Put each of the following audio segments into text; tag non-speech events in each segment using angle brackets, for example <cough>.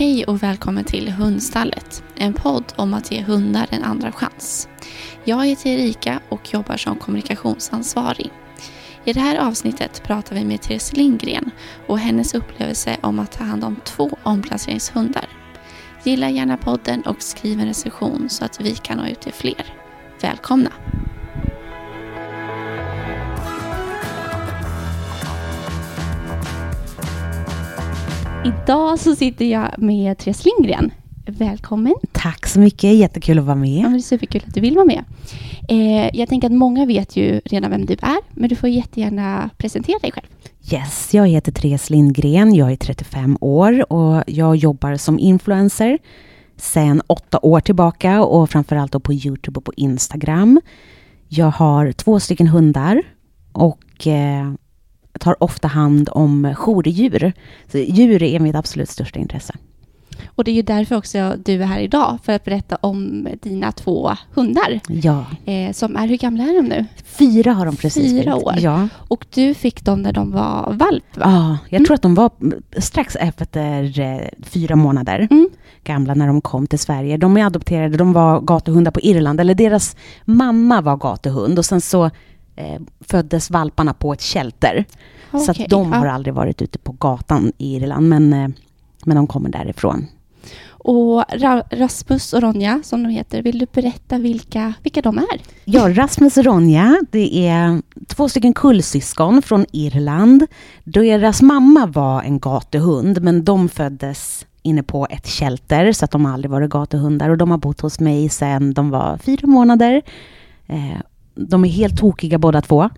Hej och välkommen till Hundstallet, en podd om att ge hundar en andra chans. Jag heter Erika och jobbar som kommunikationsansvarig. I det här avsnittet pratar vi med Therese Lindgren och hennes upplevelse om att ta hand om två omplaceringshundar. Gilla gärna podden och skriv en recension så att vi kan nå ut till fler. Välkomna! Idag så sitter jag med Therese Lindgren. Välkommen! Tack så mycket, jättekul att vara med. Ja, men det är superkul att du vill vara med. Eh, jag tänker att många vet ju redan vem du är, men du får jättegärna presentera dig själv. Yes, jag heter Therese Lindgren, jag är 35 år och jag jobbar som influencer sedan åtta år tillbaka och framförallt då på Youtube och på Instagram. Jag har två stycken hundar och eh, tar ofta hand om jourdjur. Så djur är mitt absolut största intresse. Och det är ju därför också du är här idag, för att berätta om dina två hundar. Ja. Eh, som är, hur gamla är de nu? Fyra har de precis Fyra år. Ja. Och du fick dem när de var valp, va? ja, jag Mm. tror att de var strax efter eh, fyra månader Mm. gamla när de kom till Sverige. De är adopterade, de var gatuhundar på Irland, eller deras mamma var gatuhund och sen så eh, föddes valparna på ett shelter. Så Okej, att de ja. har aldrig varit ute på gatan i Irland, men, eh, men de kommer därifrån. Och Ra- Rasmus och Ronja, som de heter, vill du berätta vilka, vilka de är? Ja, Rasmus och Ronja, det är två stycken kullsyskon från Irland. Deras mamma var en gatuhund, men de föddes inne på ett shelter, så att de aldrig varit gatuhundar. Och de har bott hos mig sedan de var fyra månader. Eh, de är helt tokiga båda två.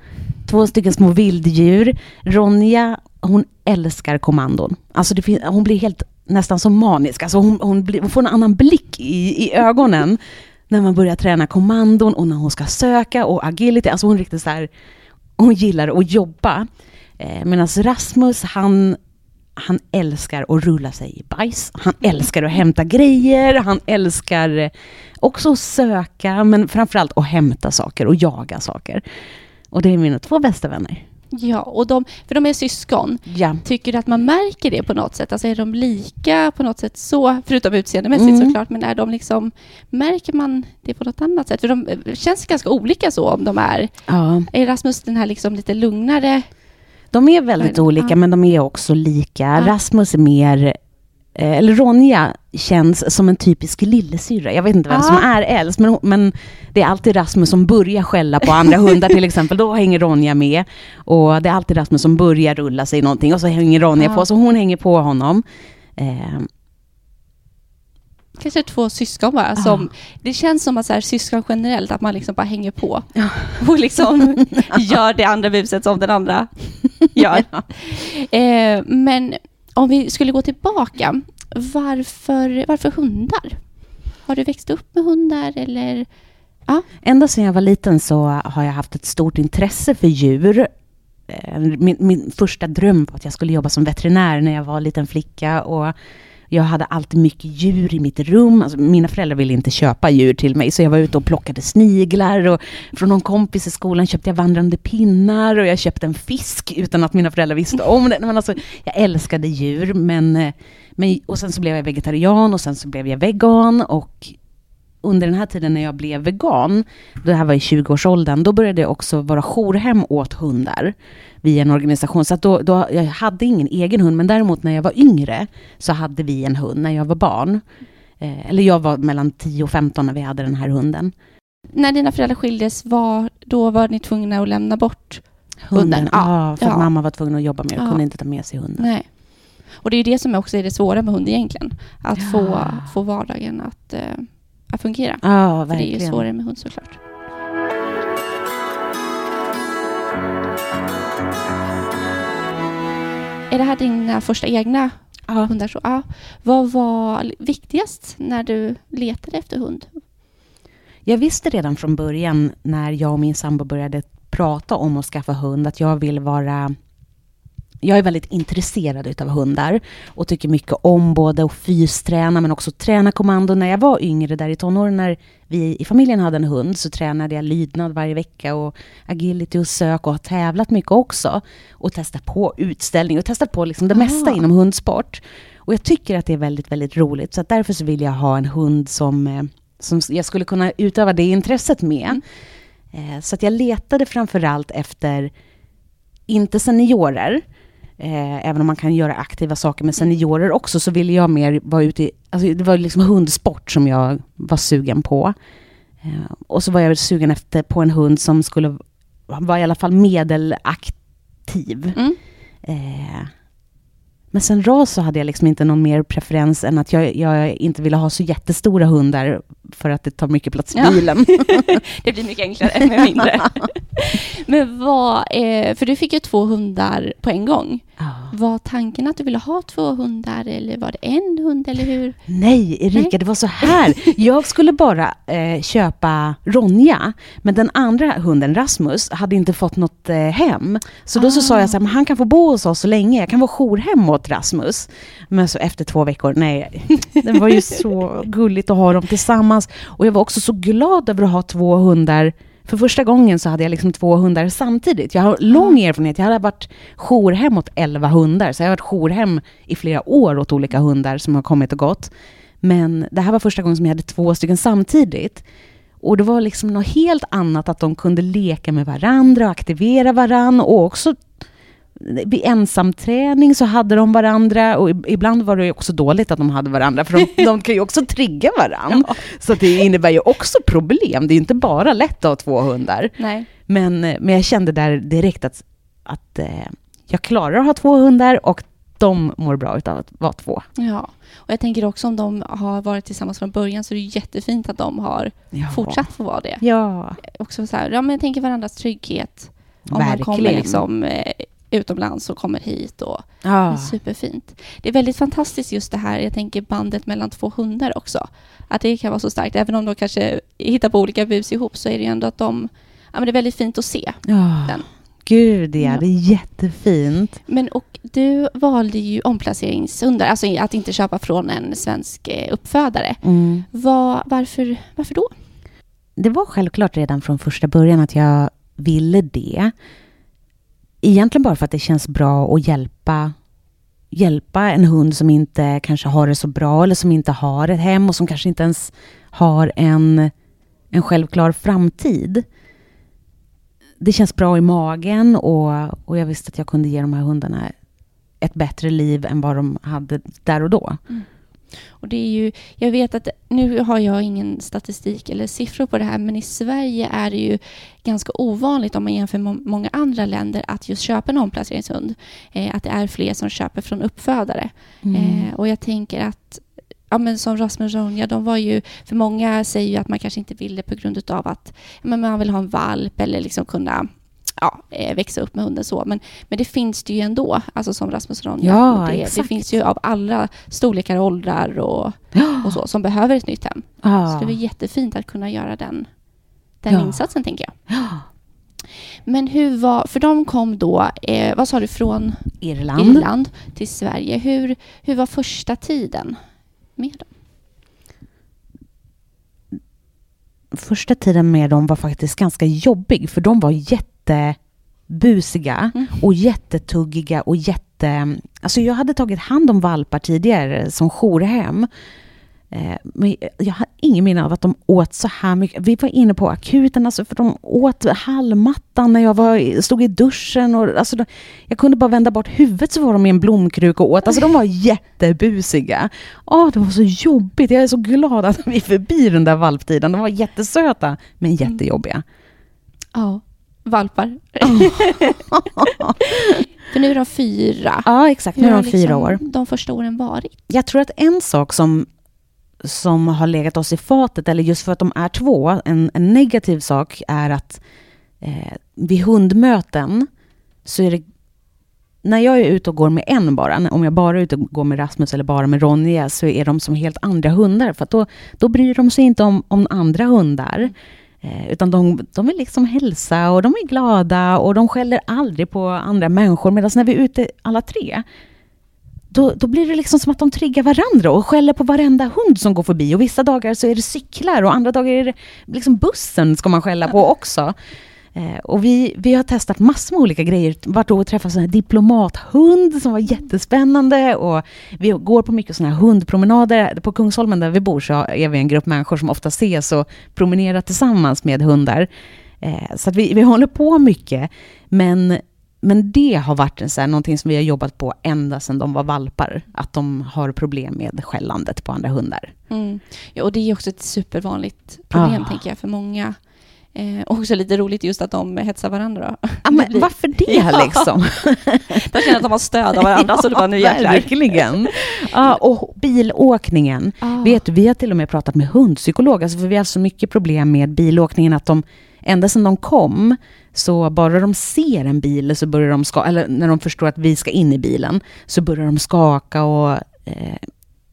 Två stycken små vilddjur. Ronja, hon älskar kommandon. Alltså det hon blir helt nästan som manisk. Alltså hon, hon, blir, hon får en annan blick i, i ögonen när man börjar träna kommandon och när hon ska söka och agility. Alltså hon riktigt så här, hon gillar att jobba. Eh, Medan Rasmus, han, han älskar att rulla sig i bajs. Han älskar att hämta grejer. Han älskar eh, också söka, men framförallt att hämta saker och jaga saker. Och det är mina två bästa vänner. Ja, och de, för de är syskon. Ja. Tycker du att man märker det på något sätt? Alltså är de lika på något sätt så, förutom utseendemässigt Mm. såklart, men är de liksom, märker man det på något annat sätt? För de eh, känns ganska olika så om de är, ja. är Rasmus den här liksom lite lugnare? De är väldigt Ja. olika, men de är också lika. Ja. Rasmus är mer... eh, Eller Ronja känns som en typisk lillasyrra. Jag vet inte vem Ja. som är äldst, men, men det är alltid Rasmus som börjar skälla på andra hundar till exempel. Då hänger Ronja med. Och det är alltid Rasmus som börjar rulla sig i någonting och så hänger Ronja Ja. på, så hon hänger på honom. Eh, Kanske två syskon bara. Som, det känns som att så här, syskon generellt, att man liksom bara hänger på. <laughs> Och liksom <laughs> gör det andra buset som den andra <laughs> gör. Eh, men om vi skulle gå tillbaka. Varför, varför hundar? Har du växt upp med hundar eller? Ända sedan jag var liten så har jag haft ett stort intresse för djur. Eh, min, min första dröm var att jag skulle jobba som veterinär när jag var en liten flicka. Och jag hade alltid mycket djur i mitt rum. Alltså, mina föräldrar ville inte köpa djur till mig, så jag var ute och plockade sniglar. Och från någon kompis i skolan köpte jag vandrande pinnar och jag köpte en fisk utan att mina föräldrar visste om det. Men alltså, jag älskade djur, men, eh, men... Och sen så blev jag vegetarian och sen så blev jag vegan. Och under den här tiden när jag blev vegan, det här var i 20-årsåldern, då började jag också vara jourhem åt hundar via en organisation. Så då, då, jag hade ingen egen hund, men däremot när jag var yngre så hade vi en hund när jag var barn. Eh, eller jag var mellan 10 och 15 när vi hade den här hunden. När dina föräldrar skildes, var, då var ni tvungna att lämna bort? Hunden, ja. Ja, för Ja. mamma var tvungen att jobba med och Ja. kunde inte ta med sig hunden. Nej. Och det är ju det som också är det svåra med hund egentligen. Att Ja. få, få vardagen att, eh, att fungera. Ja, För det är ju verkligen. svårare med hund såklart. Är det här dina första egna Ja. hundar? Så, ja. Vad var viktigast när du letade efter hund? Jag visste redan från början när jag och min sambo började prata om att skaffa hund att jag vill vara jag är väldigt intresserad utav hundar och tycker mycket om både att fysträna men också träna kommando. När jag var yngre, där i tonåren, när vi i familjen hade en hund, så tränade jag lydnad varje vecka och agility och sök och har tävlat mycket också. Och testat på utställning och testat på liksom det mesta Ah. inom hundsport. Och jag tycker att det är väldigt, väldigt roligt. Så därför så vill jag ha en hund som, eh, som jag skulle kunna utöva det intresset med. Eh, så att jag letade framförallt efter, inte seniorer, eh, även om man kan göra aktiva saker med seniorer också, så ville jag mer vara ute i... Alltså det var liksom hundsport som jag var sugen på. Eh, och så var jag sugen efter på en hund som skulle vara i alla fall medelaktiv. Mm. Eh, men sen ras så hade jag liksom inte någon mer preferens än att jag, jag inte ville ha så jättestora hundar för att det tar mycket plats i Ja. bilen. <laughs> Det blir mycket enklare med mindre. <laughs> Men vad, eh, för du fick ju två hundar på en gång. Var tanken att du ville ha två hundar eller var det en hund eller hur? Nej, Erika, Nej. det var så här. Jag skulle bara eh, köpa Ronja, men den andra hunden, Rasmus, hade inte fått något eh, hem. Så då så Ah. sa jag så här, men han kan få bo hos oss så länge. Jag kan vara jourhem åt Rasmus. Men så efter två veckor, nej. <laughs> Det var ju så gulligt att ha dem tillsammans. Och jag var också så glad över att ha två hundar. För första gången så hade jag liksom två hundar samtidigt. Jag har lång erfarenhet. Jag hade varit jourhem åt elva hundar. Så jag har varit jourhem i flera år åt olika hundar som har kommit och gått. Men det här var första gången som jag hade två stycken samtidigt. Och det var liksom något helt annat att de kunde leka med varandra och aktivera varandra och också vid ensamträning så hade de varandra och ib- ibland var det ju också dåligt att de hade varandra för de, <laughs> de kan ju också trigga varandra. Så att det innebär ju också problem. Det är ju inte bara lätt att ha två hundar. Nej. Men, eh, men jag kände där direkt att, att eh, jag klarar att ha två hundar och de mår bra utav att vara två. Ja, och jag tänker också om de har varit tillsammans från början så är det jättefint att de har Ja. fortsatt få vara det. Ja, Också så här, ja men jag tänker varandras trygghet. Om man verkligen. kommer liksom eh, utomlands och kommer hit och Ja. superfint. Det är väldigt fantastiskt just det här, jag tänker bandet mellan två hundar också. Att det kan vara så starkt, även om de kanske hittar på olika bus ihop så är det ju ändå att de, ja men det är väldigt fint att se. ja. Den. Gud ja, det är jättefint. Men och du valde ju omplaceringshundar, alltså att inte köpa från en svensk eh, uppfödare. Mm. Vad- varför, varför då? Det var självklart redan från första början att jag ville det. Egentligen bara för att det känns bra att hjälpa, hjälpa en hund som inte kanske har det så bra eller som inte har ett hem och som kanske inte ens har en, en självklar framtid. Det känns bra i magen och, och jag visste att jag kunde ge de här hundarna ett bättre liv än vad de hade där och då. Mm. Och det är ju, jag vet att nu har jag ingen statistik eller siffror på det här, men i Sverige är det ju ganska ovanligt om man jämför med må- många andra länder att just köpa en omplaceringshund. Eh, att det är fler som köper från uppfödare. Eh, och jag tänker att Ja, men som Rasmus och Ronja, de var ju... För många säger ju att man kanske inte vill det på grund av att ja, men man vill ha en valp eller liksom kunna ja, eh, växa upp med hunden så. Men, men det finns det ju ändå, alltså som Rasmus och Ronja. Ja, det, det finns ju av alla storlekar och åldrar och, och så, som behöver ett nytt hem. Ja. Så det var jättefint att kunna göra den, den Ja. insatsen, tänker jag. Men hur var... För de kom då, eh, vad sa du, från Irland. Irland till Sverige. Hur, hur var första tiden med dem? första tiden med dem var faktiskt ganska jobbig för de var jättebusiga Mm. och jättetuggiga och jätte... Alltså jag hade tagit hand om valpar tidigare som jourhem. Eh, Men jag har ingen minne av att de åt så här mycket. Vi var inne på akuten, alltså för de åt hallmattan när jag var, stod i duschen. Och, alltså de, jag kunde bara vända bort huvudet så var de i en blomkruka och åt. Alltså de var jättebusiga. Åh, det var så jobbigt. Jag är så glad att vi är förbi den där valptiden. De var jättesöta, men jättejobbiga. Ja, valpar. <laughs> För nu är de fyra. Ja, exakt. Nu är de fyra liksom år. de första åren varit? Jag tror att en sak som, som har legat oss i fatet, eller just för att de är två, en, en negativ sak är att eh, vid hundmöten så är det när jag är ute och går med en bara, om jag bara är ute och går med Rasmus eller bara med Ronja, så är de som helt andra hundar. För då, då bryr de sig inte om, om andra hundar. Eh, utan de, de vill liksom hälsa och de är glada och de skäller aldrig på andra människor. Medan när vi är ute alla tre, då, då blir det liksom som att de triggar varandra och skäller på varenda hund som går förbi. Och vissa dagar så är det cyklar och andra dagar är det liksom bussen ska man skälla på också. Eh, och vi, vi har testat massor med olika grejer. Varit och träffat en diplomathund som var jättespännande. Och vi går på mycket såna här hundpromenader. På Kungsholmen där vi bor så är vi en grupp människor som ofta ses och promenerar tillsammans med hundar. Eh, så att vi, vi håller på mycket. Men men det har varit så här, någonting som vi har jobbat på ända sedan de var valpar. Att de har problem med skällandet på andra hundar. Mm. Ja, och det är också ett supervanligt problem, Ah. tänker jag, för många. Eh, också lite roligt just att de hetsar varandra. Ja, men <laughs> varför det <laughs> Ja. liksom? De känner att de har stöd av varandra, så det bara nu jäklar. Verkligen. Ja, och bilåkningen. Ah. Vet du, vi har till och med pratat med hundpsykolog, alltså för vi har så mycket problem med bilåkningen att de, ända sedan de kom, så bara de ser en bil så börjar de skaka, eller när de förstår att vi ska in i bilen, så börjar de skaka och eh,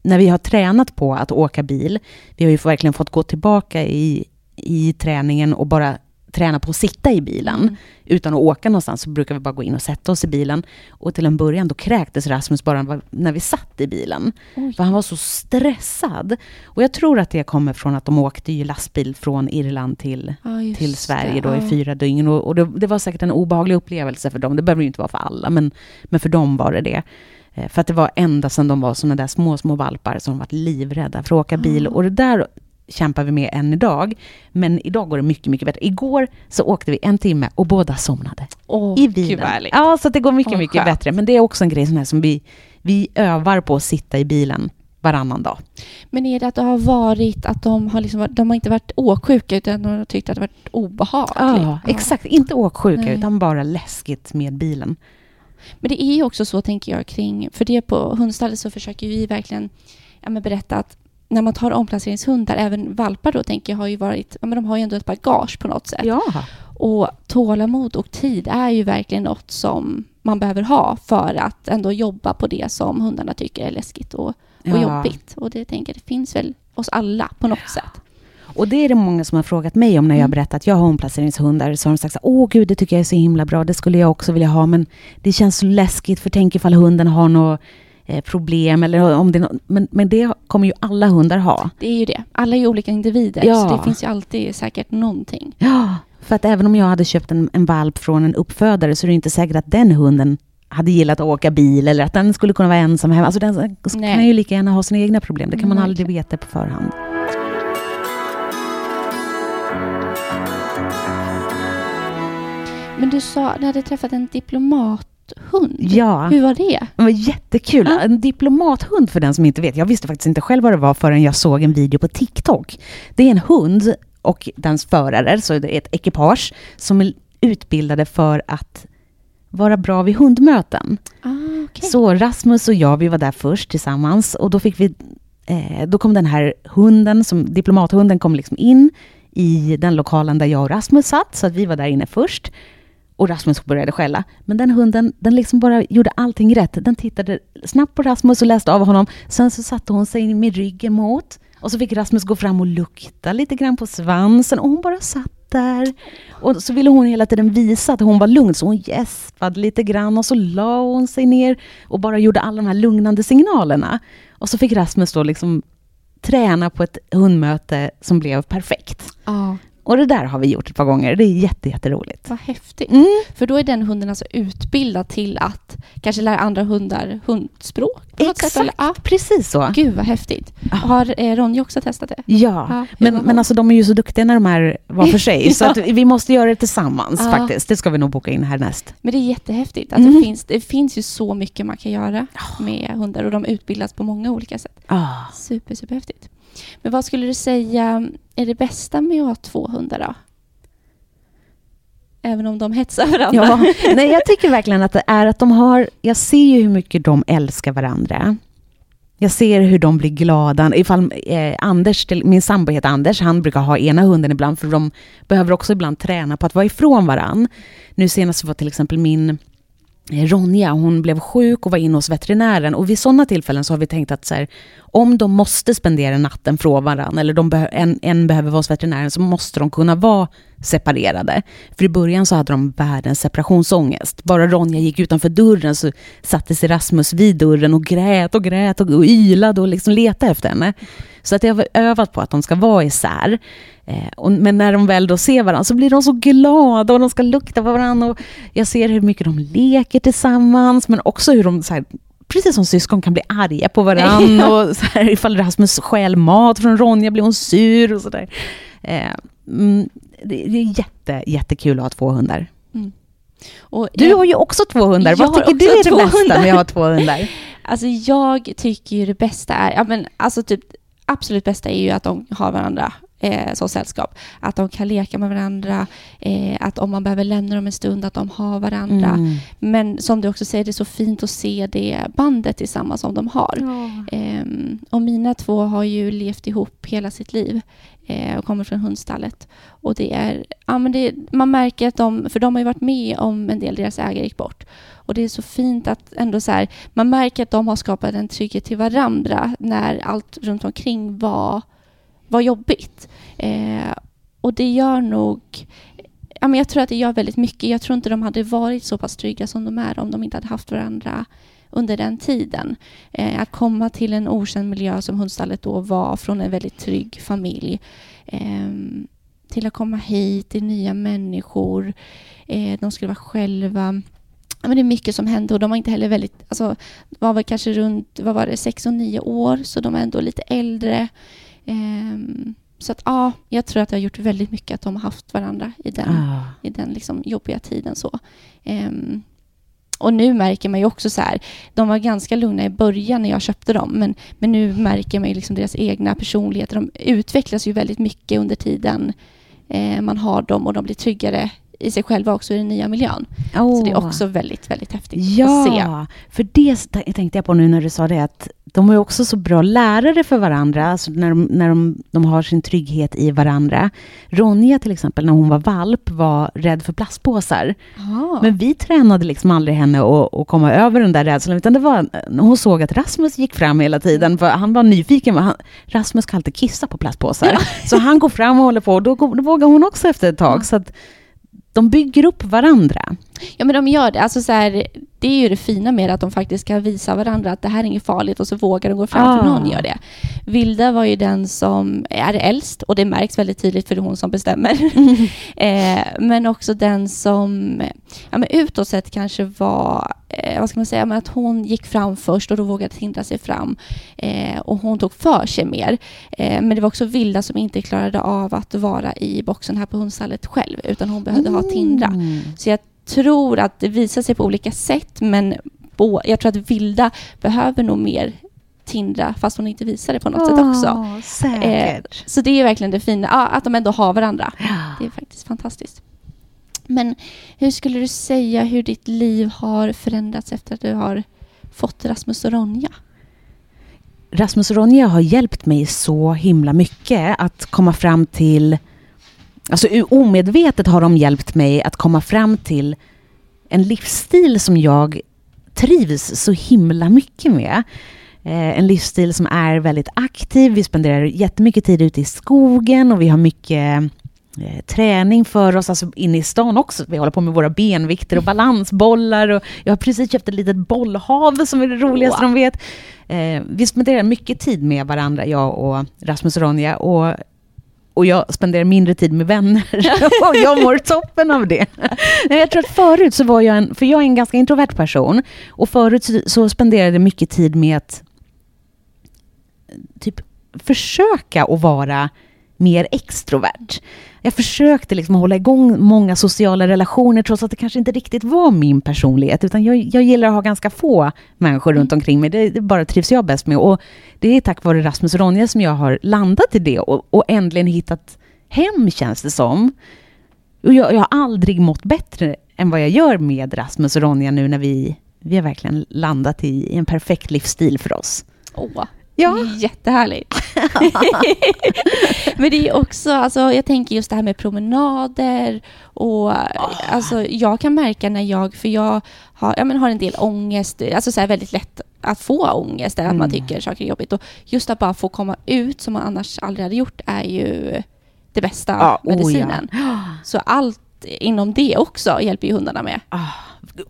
när vi har tränat på att åka bil, vi har ju verkligen fått gå tillbaka i, i träningen och bara träna på att sitta i bilen Mm. utan att åka någonstans så brukar vi bara gå in och sätta oss i bilen. Och till en början då kräktes Rasmus bara när vi satt i bilen. Oj. För han var så stressad. Och jag tror att det kommer från att de åkte ju lastbil från Irland till, just till Sverige det. då i fyra dygn. Och, och det, det var säkert en obehaglig upplevelse för dem. Det behöver ju inte vara för alla, men, men för dem var det det. Eh, För att det var ända sedan de var såna där små, små valpar som varit livrädda för att åka bil. Ah. Och det där kämpar vi med än idag. Men idag går det mycket, mycket bättre. Igår så åkte vi en timme och båda somnade Åh, i bilen. Ja, så det går mycket, Vad mycket skönt. bättre. Men det är också en grej sån här som vi, vi övar på att sitta i bilen varannan dag. Men är det att det har varit att de har, liksom, de har inte varit åksjuka utan de har tyckt att det har varit obehagligt? Ja, exakt. Inte åksjuka, Nej. utan bara läskigt med bilen. Men det är ju också så, tänker jag, kring... För det på hundstallet så försöker vi verkligen ja, berätta att när man tar omplaceringshundar, även valpar då, tänker jag, har ju varit... Ja, men de har ju ändå ett bagage på något sätt. Ja. Och tålamod och tid är ju verkligen något som man behöver ha för att ändå jobba på det som hundarna tycker är läskigt och, och Ja. jobbigt. Och det tänker jag, det finns väl oss alla på något sätt. Och det är det många som har frågat mig om när jag har Mm. berättat att jag har omplaceringshundar. Så har de sagt så åh gud, det tycker jag är så himla bra, det skulle jag också vilja ha, men det känns så läskigt, för tänk ifall hunden har något problem, eller om det är men, men det kommer ju alla hundar ha. Det är ju det. Alla är ju olika individer, Ja. så det finns ju alltid säkert någonting. Ja, för att även om jag hade köpt en, en valp från en uppfödare så är det inte säkert att den hunden hade gillat att åka bil eller att den skulle kunna vara ensam hemma. Alltså den Nej. kan ju lika gärna ha sina egna problem. Det kan man Mm, aldrig veta på förhand. Men du sa, du hade träffat en diplomathund. Ja. Hur var det? Det var jättekul. Ja. En diplomathund för den som inte vet. Jag visste faktiskt inte själv vad det var förrän jag såg en video på TikTok. Det är en hund och dens förare, så det är ett ekipage som är utbildade för att vara bra vid hundmöten. Ah, okej. Så Rasmus och jag, vi var där först tillsammans och då fick vi eh, då kom den här hunden, som, diplomathunden kom liksom in i den lokalen där jag och Rasmus satt, så att vi var där inne först. Och Rasmus började skälla. Men den hunden, den liksom bara gjorde allting rätt. Den tittade snabbt på Rasmus och läste av honom. Sen så satte hon sig med ryggen mot. Och så fick Rasmus gå fram och lukta lite grann på svansen. Och hon bara satt där. Och så ville hon hela tiden visa att hon var lugn. Så hon gäspade lite grann och så la hon sig ner och bara gjorde alla de här lugnande signalerna. Och så fick Rasmus då liksom träna på ett hundmöte som blev perfekt. Oh. Och det där har vi gjort ett par gånger. Det är jätte, jätteroligt. vad häftigt. Mm. För då är den hunden alltså utbildad till att kanske lära andra hundar hundspråk? Exakt, sätt, precis så. Gud vad häftigt. Ja. Har eh, Ronja också testat det? Ja, hur men, men alltså de är ju så duktiga när de är var för sig. <laughs> Så Ja. att vi måste göra det tillsammans faktiskt. Det ska vi nog boka in härnäst. Men det är jättehäftigt. Att Mm. det, finns, det finns ju så mycket man kan göra med hundar och de utbildas på många olika sätt. Ah. Super, superhäftigt. Men vad skulle du säga är det bästa med att ha två hundar då? Även om de hetsar varandra. Ja, <laughs> nej, jag tycker verkligen att det är att de har... Jag ser ju hur mycket de älskar varandra. Jag ser hur de blir glada. Ifall eh, Anders, min sambo heter Anders, han brukar ha ena hunden ibland, för de behöver också ibland träna på att vara ifrån varann. Nu senast var till exempel min Eh, Ronja, hon blev sjuk och var inne hos veterinären. Och vid sådana tillfällen så har vi tänkt att så här, om de måste spendera natten från varandra, eller de en, en behöver vara hos veterinären, så måste de kunna vara separerade. För i början så hade de världens separationsångest. Bara Ronja gick utanför dörren så satte sig Rasmus vid dörren och grät och grät och, och ylade och liksom letade efter henne. Så att jag har övat på att de ska vara isär. Eh, och, men när de väl då ser varandra så blir de så glada och de ska lukta på varandra. Och jag ser hur mycket de leker tillsammans, men också hur de här, precis som syskon kan bli arga på varandra. <laughs> och så här, ifall Rasmus stjäl mat från Ronja blir hon sur och sådär. Eh, mm, det, det är jätte, jättekul att ha två hundar. Mm. Och Du jag, har ju också två hundar. Vad tycker du är det bästa med att ha två hundar? <laughs> Alltså jag tycker ju det bästa är, ja men alltså typ absolut bästa är ju att de har varandra eh, som sällskap. Att de kan leka med varandra, eh, att om man behöver lämna dem en stund, att de har varandra. Mm. Men som du också säger, det är så fint att se det bandet tillsammans som de har. Ehm, och mina två har ju levt ihop hela sitt liv eh, och kommer från hundstallet. Och det är, ja, men det, man märker att de, för de har ju varit med om en del, deras ägare gick bort. Och det är så fint att ändå så här, man märker att de har skapat en trygghet till varandra när allt runt omkring var, var jobbigt. Eh, och det gör nog Ja, men jag tror att det gör väldigt mycket. Jag tror inte de hade varit så pass trygga som de är om de inte hade haft varandra under den tiden. Eh, att komma till en okänd miljö som hundstallet då var från en väldigt trygg familj. Eh, till att komma hit till nya människor. Eh, de skulle vara själva. Men det är mycket som hände och de var inte heller väldigt, alltså, var väl kanske runt, vad var det, sex och nio år, så de är ändå lite äldre. Ehm, så att ja, jag tror att det har gjort väldigt mycket att de har haft varandra i den Ah. i den liksom jobbiga tiden. så. Ehm, och nu märker man ju också så här, de var ganska lugna i början när jag köpte dem, men, men nu märker man ju liksom deras egna personligheter. De utvecklas ju väldigt mycket under tiden eh, man har dem och de blir tryggare i sig själva också i den nya miljön. Så det är också väldigt, väldigt häftigt att se. Ja, för det tänkte jag på nu när du sa det, att de är också så bra lärare för varandra, alltså när, de, när de, de har sin trygghet i varandra. Ronja till exempel, när hon var valp, var rädd för plastpåsar. Ja. Men vi tränade liksom aldrig henne att, att komma över den där rädslan, utan det var hon såg att Rasmus gick fram hela tiden, för han var nyfiken. Han, Rasmus kan alltid kissa på plastpåsar. Så han går fram och håller på, och då, då vågar hon också efter ett tag. Ja. Så att de bygger upp varandra. Ja, men de gör det. Alltså, så här, det är ju det fina med att de faktiskt kan visa varandra att det här är inget farligt och så vågar de gå fram för Ah. någon gör det. Vilda var ju den som är äldst och det märks väldigt tydligt för det är hon som bestämmer. <laughs> eh, men också den som ja, men utåt sett kanske var, eh, vad ska man säga, men att hon gick fram först och då vågade hindra sig fram. Eh, och hon tog för sig mer. Eh, men det var också Vilda som inte klarade av att vara i boxen här på hundstallet själv, utan hon behövde ha Tindra. Mm. Så jag tror att det visar sig på olika sätt, men jag tror att Vilda behöver nog mer Tindra, fast hon inte visar det på något sätt också. Ja, Säkert. Så det är verkligen det fina, ja, att de ändå har varandra. Ja. Det är faktiskt fantastiskt. Men hur skulle du säga hur ditt liv har förändrats efter att du har fått Rasmus och Ronja? Rasmus och Ronja har hjälpt mig så himla mycket att komma fram till... Alltså omedvetet har de hjälpt mig att komma fram till en livsstil som jag trivs så himla mycket med. Eh, en livsstil som är väldigt aktiv. Vi spenderar jättemycket tid ute i skogen och vi har mycket eh, träning för oss, alltså inne i stan också. Vi håller på med våra benvikter och balansbollar. Och jag har precis köpt ett litet bollhav som är det roligaste Wow. de vet. Eh, vi spenderar mycket tid med varandra, jag och Rasmus och Ronja. Och, och jag spenderar mindre tid med vänner. <laughs> <laughs> och jag mår toppen av det. Nej, jag tror att förut så var jag en, för jag är en ganska introvert person. Och förut så, så spenderade jag mycket tid med att typ försöka att vara mer extrovert. Jag försökte liksom hålla igång många sociala relationer trots att det kanske inte riktigt var min personlighet. Utan jag, jag gillar att ha ganska få människor runt omkring mig. Det, det bara trivs jag bäst med. Och det är tack vare Rasmus och Ronja som jag har landat i det och, och äntligen hittat hem känns det som. Och jag, jag har aldrig mått bättre än vad jag gör med Rasmus och Ronja nu när vi, vi har verkligen landat i, i en perfekt livsstil för oss. Åh, Ja. jättehärligt. <laughs> Men det är också, alltså, jag tänker just det här med promenader och alltså, jag kan märka när jag, för jag har, ja, men har en del ångest, alltså så här väldigt lätt att få ångest, eller att man Mm. tycker saker är jobbigt. Och just att bara få komma ut som man annars aldrig hade gjort är ju det bästa Ja, oh ja. medicinen. Så allt inom det också hjälper ju hundarna med. Ah,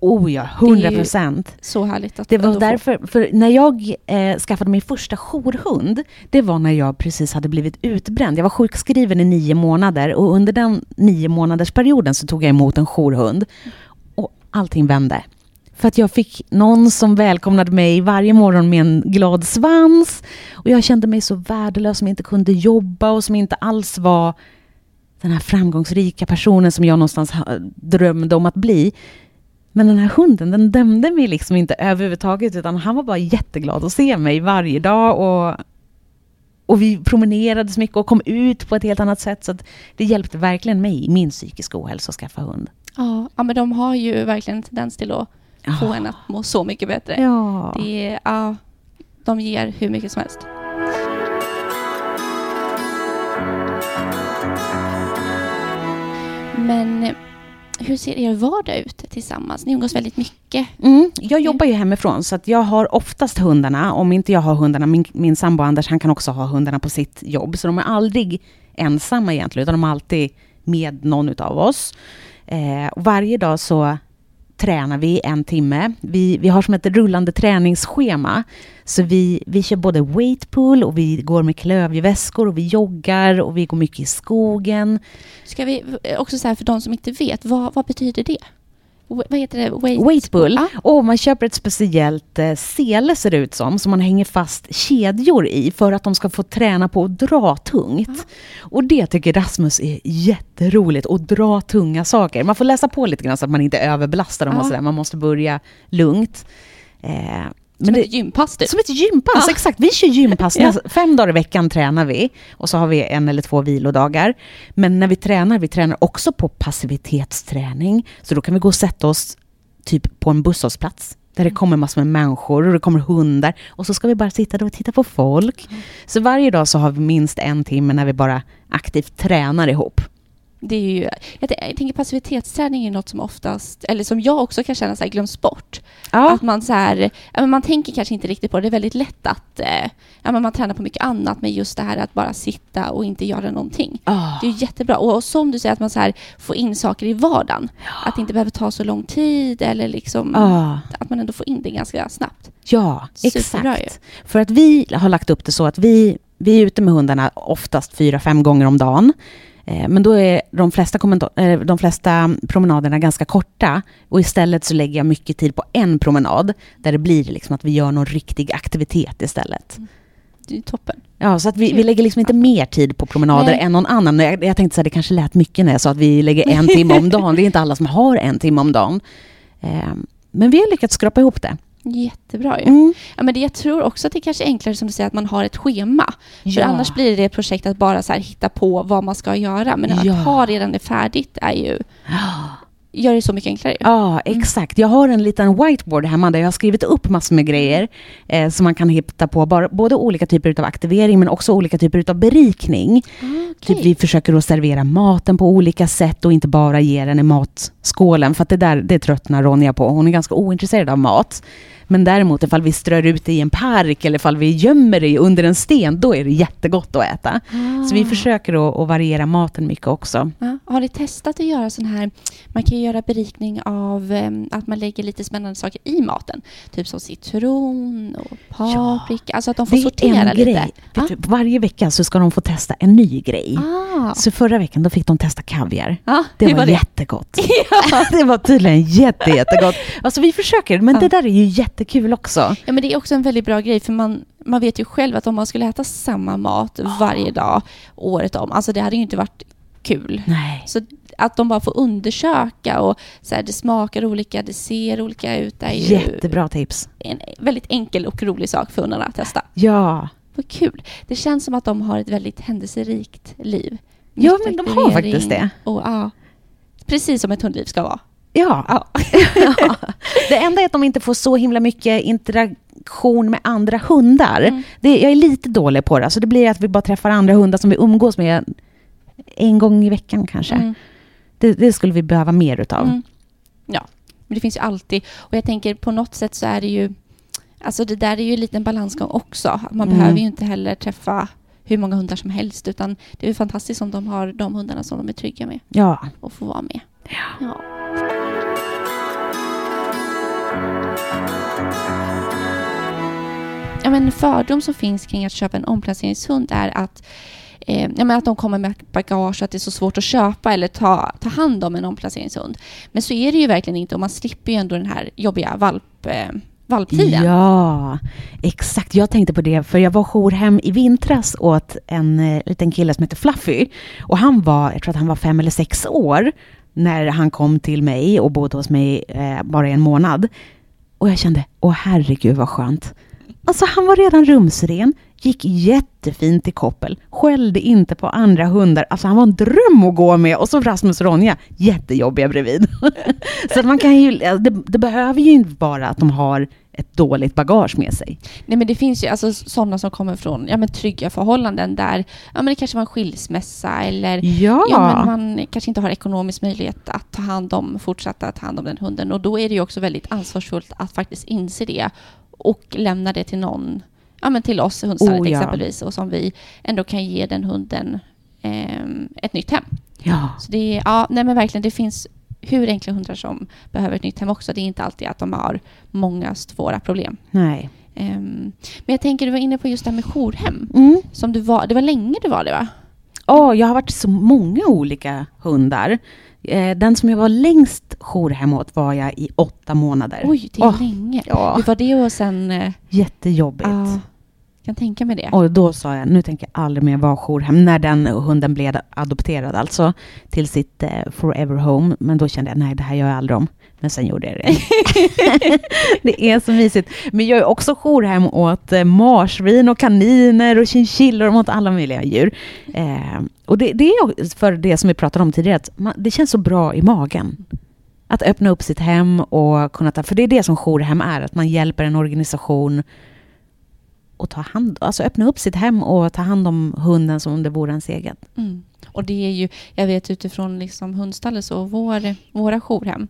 Oh ja, 100 procent. Så härligt att Det var få- därför, för när jag eh, skaffade min första jourhund, det var när jag precis hade blivit utbränd. Jag var sjukskriven i nio månader och under den nio månaders perioden så tog jag emot en jourhund och allting vände. För att jag fick någon som välkomnade mig varje morgon med en glad svans och jag kände mig så värdelös som inte kunde jobba och som inte alls var den här framgångsrika personen som jag någonstans drömde om att bli. Men den här hunden, den dömde mig liksom inte överhuvudtaget, utan han var bara jätteglad att se mig varje dag. Och, och vi promenerade så mycket och kom ut på ett helt annat sätt. Så det hjälpte verkligen mig i min psykiska ohälsa att skaffa hund. Ja, ja, men de har ju verkligen en tendens till att få Ja. en att må så mycket bättre. Ja. Det ja, de ger hur mycket som helst. Men hur ser er vardag ut tillsammans? Ni umgås väldigt mycket. Mm, jag jobbar ju hemifrån, så att jag har oftast hundarna. Om inte jag har hundarna, min, min sambo Anders, han kan också ha hundarna på sitt jobb. Så de är aldrig ensamma egentligen, utan de är alltid med någon utav oss. Eh, varje dag så tränar vi en timme. Vi, vi har som ett rullande träningsschema. Så vi, vi kör både weightpool och vi går med klövjeväskor och vi joggar och vi går mycket i skogen. Ska vi eh, också säga för de som inte vet, vad, vad betyder det? Vad heter det? Weight, Weightpool. Ja. Och man köper ett speciellt eh, sele ser det ut som, som man hänger fast kedjor i för att de ska få träna på att dra tungt. Och det tycker Rasmus är jätteroligt, att dra tunga saker. Man får läsa på lite grann så att man inte överbelastar dem Ja. och sådär. Man måste börja lugnt. Eh, Som det, ett gympass typ. som ett gympass, Ja. exakt. Vi kör gympass. Ja. Fem dagar i veckan tränar vi och så har vi en eller två vilodagar. Men när vi tränar, vi tränar också på passivitetsträning. Så då kan vi gå och sätta oss typ på en busshållplats där det kommer massor med människor och det kommer hundar och så ska vi bara sitta där och titta på folk. Så varje dag så har vi minst en timme när vi bara aktivt tränar ihop. Det är ju, jag, tänker passivitetsträning är något som oftast, eller som jag också kan känna så här, glöms bort. Ja, Att man så här, ja, man tänker kanske inte riktigt på det. Det är väldigt lätt att eh, ja, man tränar på mycket annat, men just det här att bara sitta och inte göra någonting. Ah. Det är ju jättebra. Och som du säger, att man så här får in saker i vardagen. Att det inte behöver ta så lång tid eller liksom Ah. att man ändå får in det ganska snabbt. Ja, Superbra exakt. För att vi har lagt upp det så att vi, vi är ute med hundarna oftast fyra, fem gånger om dagen. Eh, Men då är de flesta, eh, de flesta promenaderna ganska korta och istället så lägger jag mycket tid på en promenad där det blir liksom att vi gör någon riktig aktivitet istället. Det är ju toppen. Ja, så att vi, vi lägger liksom inte mer tid på promenader Nej. än någon annan. Jag, jag tänkte så här, det kanske lät mycket när jag sa att vi lägger en timme om dagen. Det är inte alla som har en timme om dagen. Eh, Men vi har lyckats skrapa ihop det. Jättebra ju. Mm. Ja, men det, jag tror också att det kanske är enklare som du säger att man har ett schema. För Ja. annars blir det ett projekt att bara så hitta på vad man ska göra. Men att Ja. ha redan det färdigt är ju, <gasps> gör det så mycket enklare. Ja, exakt. Jag har en liten whiteboard hemma där jag har skrivit upp massor med grejer eh, som man kan hitta på. Bara, både olika typer av aktivering men också olika typer av berikning. Typ Okej. vi försöker att servera maten på olika sätt och inte bara ge den i matskålen. För att det där det tröttnar Ronja på. Hon är ganska ointresserad av mat. Men däremot ifall vi strör ut det i en park eller ifall vi gömmer det under en sten, då är det jättegott att äta. Så vi Ah. försöker att, variera maten mycket också. Ja. Har ni testat att göra sån här, man kan ju göra berikning av em, att man lägger lite spännande saker i maten. Typ som citron och paprika. Alltså att de får Det sortera en lite. grej. Vet du, varje vecka så ska de få testa en ny grej. Ah. Så förra veckan då fick de testa kaviar. Ja, Det hur var, det? jättegott. <laughs> <laughs> det var tydligen jätte, jättegott. Alltså vi försöker, men Ja. det där är ju jättekul också. Ja, men det är också en väldigt bra grej för man, man vet ju själv att om man skulle äta samma mat varje dag året om, alltså det hade ju inte varit kul. Nej. Så att de bara får undersöka och så här, det smakar olika, det ser olika ut. Är ju Jättebra tips. en väldigt enkel och rolig sak för hundarna att testa. Ja. Vad kul. Det känns som att de har ett väldigt händelserikt liv. Ja, men de har faktiskt det. Och, ja, precis som ett hundliv ska vara. Ja. Ja. Ja. <laughs> Det enda är att de inte får så himla mycket interaktion med andra hundar. Mm. Det, jag är lite dålig på det. Så det blir att vi bara träffar andra hundar som vi umgås med en gång i veckan kanske. Mm. Det, det skulle vi behöva mer utav. Mm. Ja, men det finns ju alltid. Och jag tänker på något sätt så är det ju... Alltså det där är ju en liten balansgång också. Man Mm. behöver ju inte heller träffa hur många hundar som helst. Utan det är fantastiskt om de har de hundarna som de är trygga med Ja. och får vara med. Ja. Ja. Ja, men en fördom som finns kring att köpa en omplaceringshund är att eh, ja, men att de kommer med bagage och att det är så svårt att köpa eller ta, ta hand om en omplaceringshund. Men så är det ju verkligen inte och man slipper ju ändå den här jobbiga valp, eh, valptiden. Ja, exakt. Jag tänkte på det, för jag var jourhem i vintras åt en eh, liten kille som heter Fluffy. Och han var, jag tror att han var fem eller sex år när han kom till mig och bodde hos mig eh, bara en månad. Och jag kände, åh herregud vad skönt. Alltså han var redan rumsren, gick jättefint i koppel, skällde inte på andra hundar. Alltså han var en dröm att gå med. Och så Rasmus och Ronja, jättejobbiga bredvid. <laughs> så att man kan ju, alltså, det, det behöver ju inte vara att de har ett dåligt bagage med sig. Nej men det finns ju alltså sådana som kommer från ja, men trygga förhållanden där ja, men det kanske var en skilsmässa eller Ja. ja, men man kanske inte har ekonomisk möjlighet att ta hand om, fortsätta ta hand om den hunden. Och då är det ju också väldigt ansvarsfullt att faktiskt inse det och lämna det till någon, ja men till oss hundstallet Oh, ja. exempelvis, och som vi ändå kan ge den hunden ehm, ett nytt hem. Ja. Så det ja, nej men verkligen, det finns hur enkla hundar som behöver ett nytt hem också. Det är inte alltid att de har många svåra problem. Nej. Ehm, men jag tänker, du var inne på just det här med jourhem. Mm. Som du var, det var länge du var det va? Åh, jag har varit så många olika hundar. Eh, Den som jag var längst jourhem åt var jag i åtta månader. Oj, det är Åh, länge. ja. Hur var det och sen... eh, Jättejobbigt. Ja, kan tänka mig det. Och då sa jag, nu tänker jag aldrig mer vara jourhem. När den hunden blev adopterad alltså till sitt eh, forever home. Men då kände jag, nej det här gör jag aldrig om. Men sen gjorde jag det. <laughs> det är så mysigt. Men jag är också jourhem åt eh, marsvin och kaniner och chinchillor och åt alla möjliga djur. Eh, och det, det är för det som vi pratade om tidigare, att man, det känns så bra i magen. Att öppna upp sitt hem och kunna ta, för det är det som jourhem är, att man hjälper en organisation och ta hand, alltså öppna upp sitt hem och ta hand om hunden som om det vore ens eget. Mm. Och det är ju, jag vet utifrån liksom hundstallet så vår, våra jourhem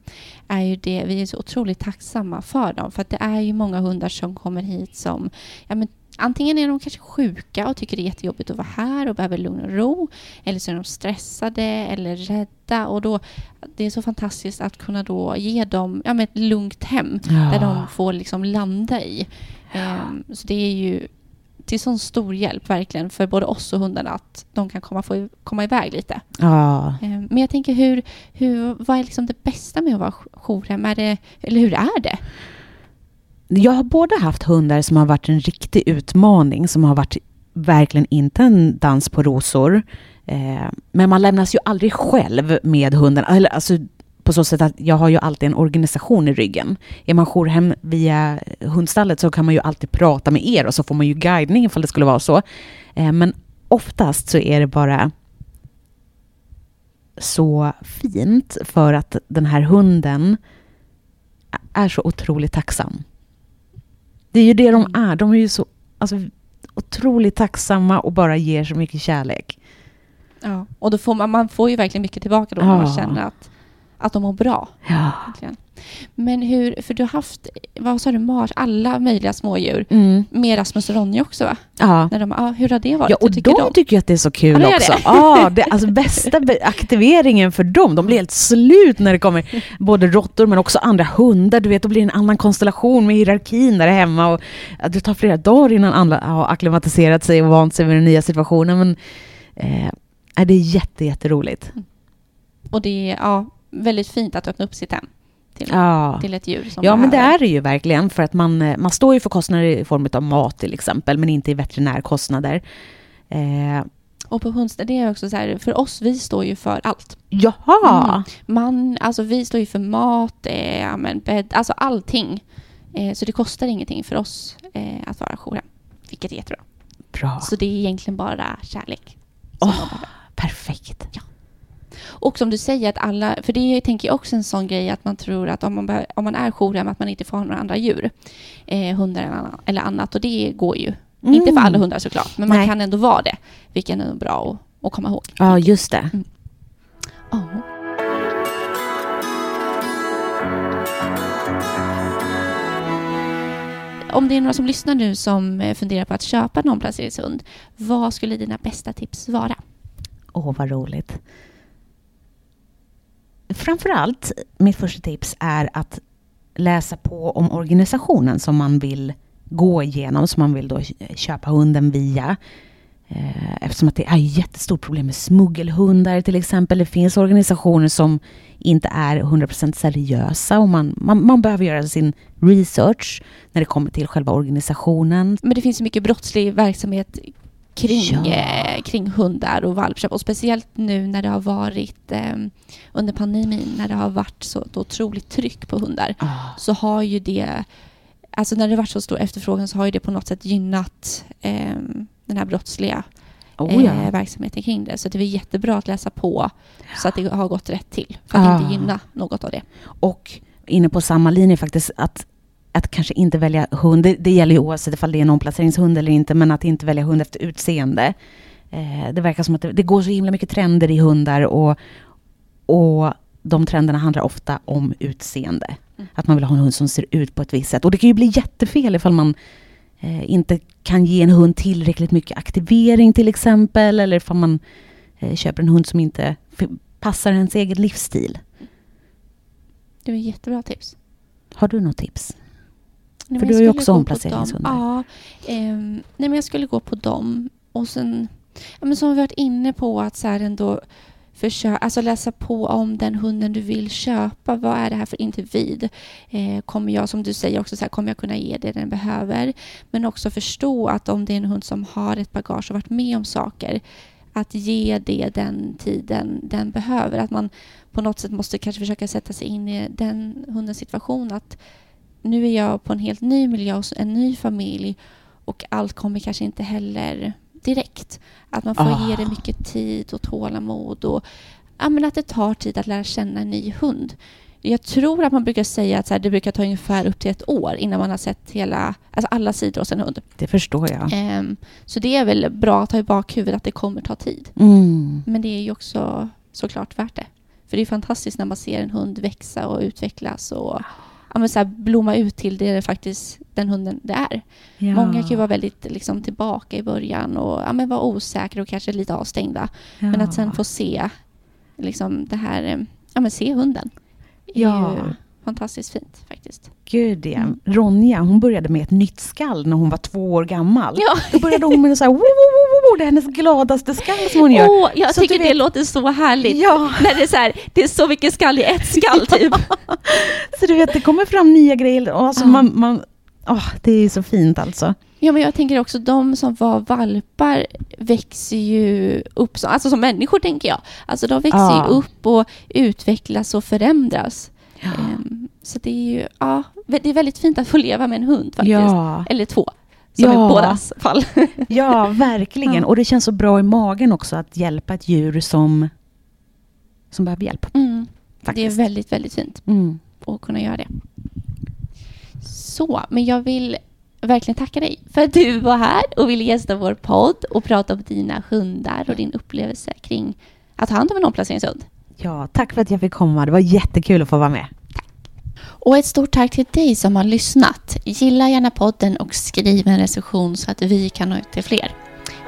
är ju det, vi är så otroligt tacksamma för dem. För att det är ju många hundar som kommer hit som, ja men antingen är de kanske sjuka och tycker det är jättejobbigt att vara här och behöver lugn och ro. Eller så är de stressade eller rädda och då, det är så fantastiskt att kunna då ge dem ja, men ett lugnt hem där de får liksom landa i. Ehm, så det är ju till sån stor hjälp verkligen för både oss och hundarna att de kan komma, få, komma iväg lite. Ja. Ehm, Men jag tänker, hur, hur, vad är liksom det bästa med att vara jourhem? Är det, eller hur är det? Jag har både haft hundar som har varit en riktig utmaning, som har varit verkligen inte en dans på rosor. Eh, men man lämnas ju aldrig själv med hunden. Alltså, på så sätt att jag har ju alltid en organisation i ryggen. Är man jourhem via hundstallet så kan man ju alltid prata med er och så får man ju guidning ifall det skulle vara så. Eh, men oftast så är det bara så fint för att den här hunden är så otroligt tacksam. Det är ju det de är. De är ju så alltså, otroligt tacksamma och bara ger så mycket kärlek. Ja. Och då får man, man får ju verkligen mycket tillbaka då när man Ja. känner att, att de mår bra. Ja. Egentligen. Men hur, för du har haft, vad sa du, mars, alla möjliga smådjur. Mm. Med Rasmus och Ronja också va? Ja. När de, ja, hur har det varit? Ja, och tycker de de? tycker att det är så kul Ja, också. det. Ja, det alltså bästa aktiveringen för dem. De blir helt slut när det kommer både råttor men också andra hundar. Du vet, då blir det en annan konstellation med hierarkin där hemma. Och det tar flera dagar innan alla har acklimatiserat sig och vant sig vid den nya situationen. Men eh, det är jätte, jätteroligt. Och det ja, väldigt fint att öppna upp sitt hem till, Ja. till ett djur som Ja, men det är det ju verkligen. För att man, eh, man står ju för kostnader i form av mat till exempel, men inte i veterinärkostnader. Eh, Och på hunds, det är också så här, för oss, vi står ju för allt. jaha! Mm. Man, alltså vi står ju för mat, eh, men bädd, alltså allting. Eh, så det kostar ingenting för oss eh, att vara jourhem. Vilket är jättebra. Bra. Så det är egentligen bara kärlek. som Åh. de behöver. Perfekt. Och som du säger, att alla, för det tänker jag också en sån grej att man tror att om man, behö- om man är jourhem att man inte får ha några andra djur. Eh, hundar eller annat. Och det går ju. Inte för alla hundar såklart, men man Nej. kan ändå vara det. Vilket är bra att, att komma ihåg. Ja, just det. Ja. Om det är några som lyssnar nu som eh, funderar på att köpa en omplaceringshund, vad skulle dina bästa tips vara? Åh, vad roligt. Framförallt, mitt första tips är att läsa på om organisationen som man vill gå igenom, som man vill då köpa hunden via. Eh, eftersom att det är ett jättestort problem med smuggelhundar till exempel. Det finns organisationer som inte är 100% seriösa och man, man, man, behöver göra sin research när det kommer till själva organisationen. Men det finns ju mycket brottslig verksamhet kring, ja. eh, kring hundar och valpköp och speciellt nu när det har varit eh, under pandemin när det har varit så otroligt tryck på hundar oh. så har ju det Alltså när det varit så stor efterfrågan så har ju det på något sätt gynnat eh, den här brottsliga oh, ja. eh, verksamheten kring det. Så det är jättebra att läsa på så att det har gått rätt till. För att ah. inte gynna något av det. Och inne på samma linje faktiskt, att, att kanske inte välja hund. Det, det gäller ju oavsett om det är en omplaceringshund eller inte, men att inte välja hund efter utseende. Eh, det verkar som att det, det, går så himla mycket trender i hundar och, och de trenderna handlar ofta om utseende. Mm. Att man vill ha en hund som ser ut på ett visst sätt. Och det kan ju bli jättefel ifall man eh, inte kan ge en hund tillräckligt mycket aktivering till exempel. Eller ifall man eh, köper en hund som inte passar ens egen livsstil. Det var jättebra tips. Har du något tips? Nej, För du har ju också omplaceringshundar. Ja, eh, nej, men jag skulle gå på dem. Och sen, ja, men som vi varit inne på, att så här ändå försöka, alltså läsa på om den hunden du vill köpa. Vad är det här för individ? Eh, kommer jag, som du säger också, så här, kommer jag kunna ge det den behöver? Men också förstå att om det är en hund som har ett bagage och varit med om saker, att ge det den tiden den behöver. Att man på något sätt måste kanske försöka sätta sig in i den hundens situation. Att nu är jag på en helt ny miljö och en ny familj och allt kommer kanske inte heller direkt. Att man får oh. ge det ah. mycket tid och tålamod och ja, men att det tar tid att lära känna en ny hund. Jag tror att man brukar säga att så här, det brukar ta ungefär upp till ett år innan man har sett hela, alltså alla sidor hos en hund. Det förstår jag. Um, så det är väl bra att ha i bakhuvudet att det kommer ta tid. Mm. Men det är ju också såklart värt det. För det är fantastiskt när man ser en hund växa och utvecklas och ja, men så här, blomma ut till det är faktiskt den hunden det är. Ja. Många kan ju vara väldigt liksom, tillbaka i början och ja, men vara osäkra och kanske lite avstängda. Ja. Men att sen få se liksom, det här, eh, ja, men se hunden. Ja. Ju, fantastiskt fint faktiskt. Gud ja. Mm. Ronja, hon började med ett nytt skall när hon var två år gammal. Ja. Då började hon med så här, wo, wo, wo, wo, det är hennes gladaste skall som hon gör. Oh, jag så tycker det vet... låter så härligt. Ja. När det är så här, det är så mycket skall i ett skall typ. <laughs> så du vet, det kommer fram nya grejer. Och alltså, uh. man, man, oh, det är så fint alltså. Ja, men jag tänker också de som var valpar växer ju upp, som, alltså som människor tänker jag. Alltså de växer ja. ju upp och utvecklas och förändras. Ja. Um, så det är ju, ja, det är väldigt fint att få leva med en hund faktiskt. Ja. Eller två. Som ja. i bådas fall. <laughs> ja, verkligen. Och det känns så bra i magen också att hjälpa ett djur som, som behöver hjälp. Mm. Det är väldigt, väldigt fint mm. att kunna göra det. Så, men jag vill verkligen tacka dig för att du var här och ville gästa vår podd och prata om dina hundar och din upplevelse kring att ta hand om en omplaceringshund. Ja, tack för att jag fick komma. Det var jättekul att få vara med. Och ett stort tack till dig som har lyssnat. Gilla gärna podden och skriv en recension så att vi kan nå ut till fler.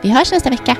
Vi hörs nästa vecka.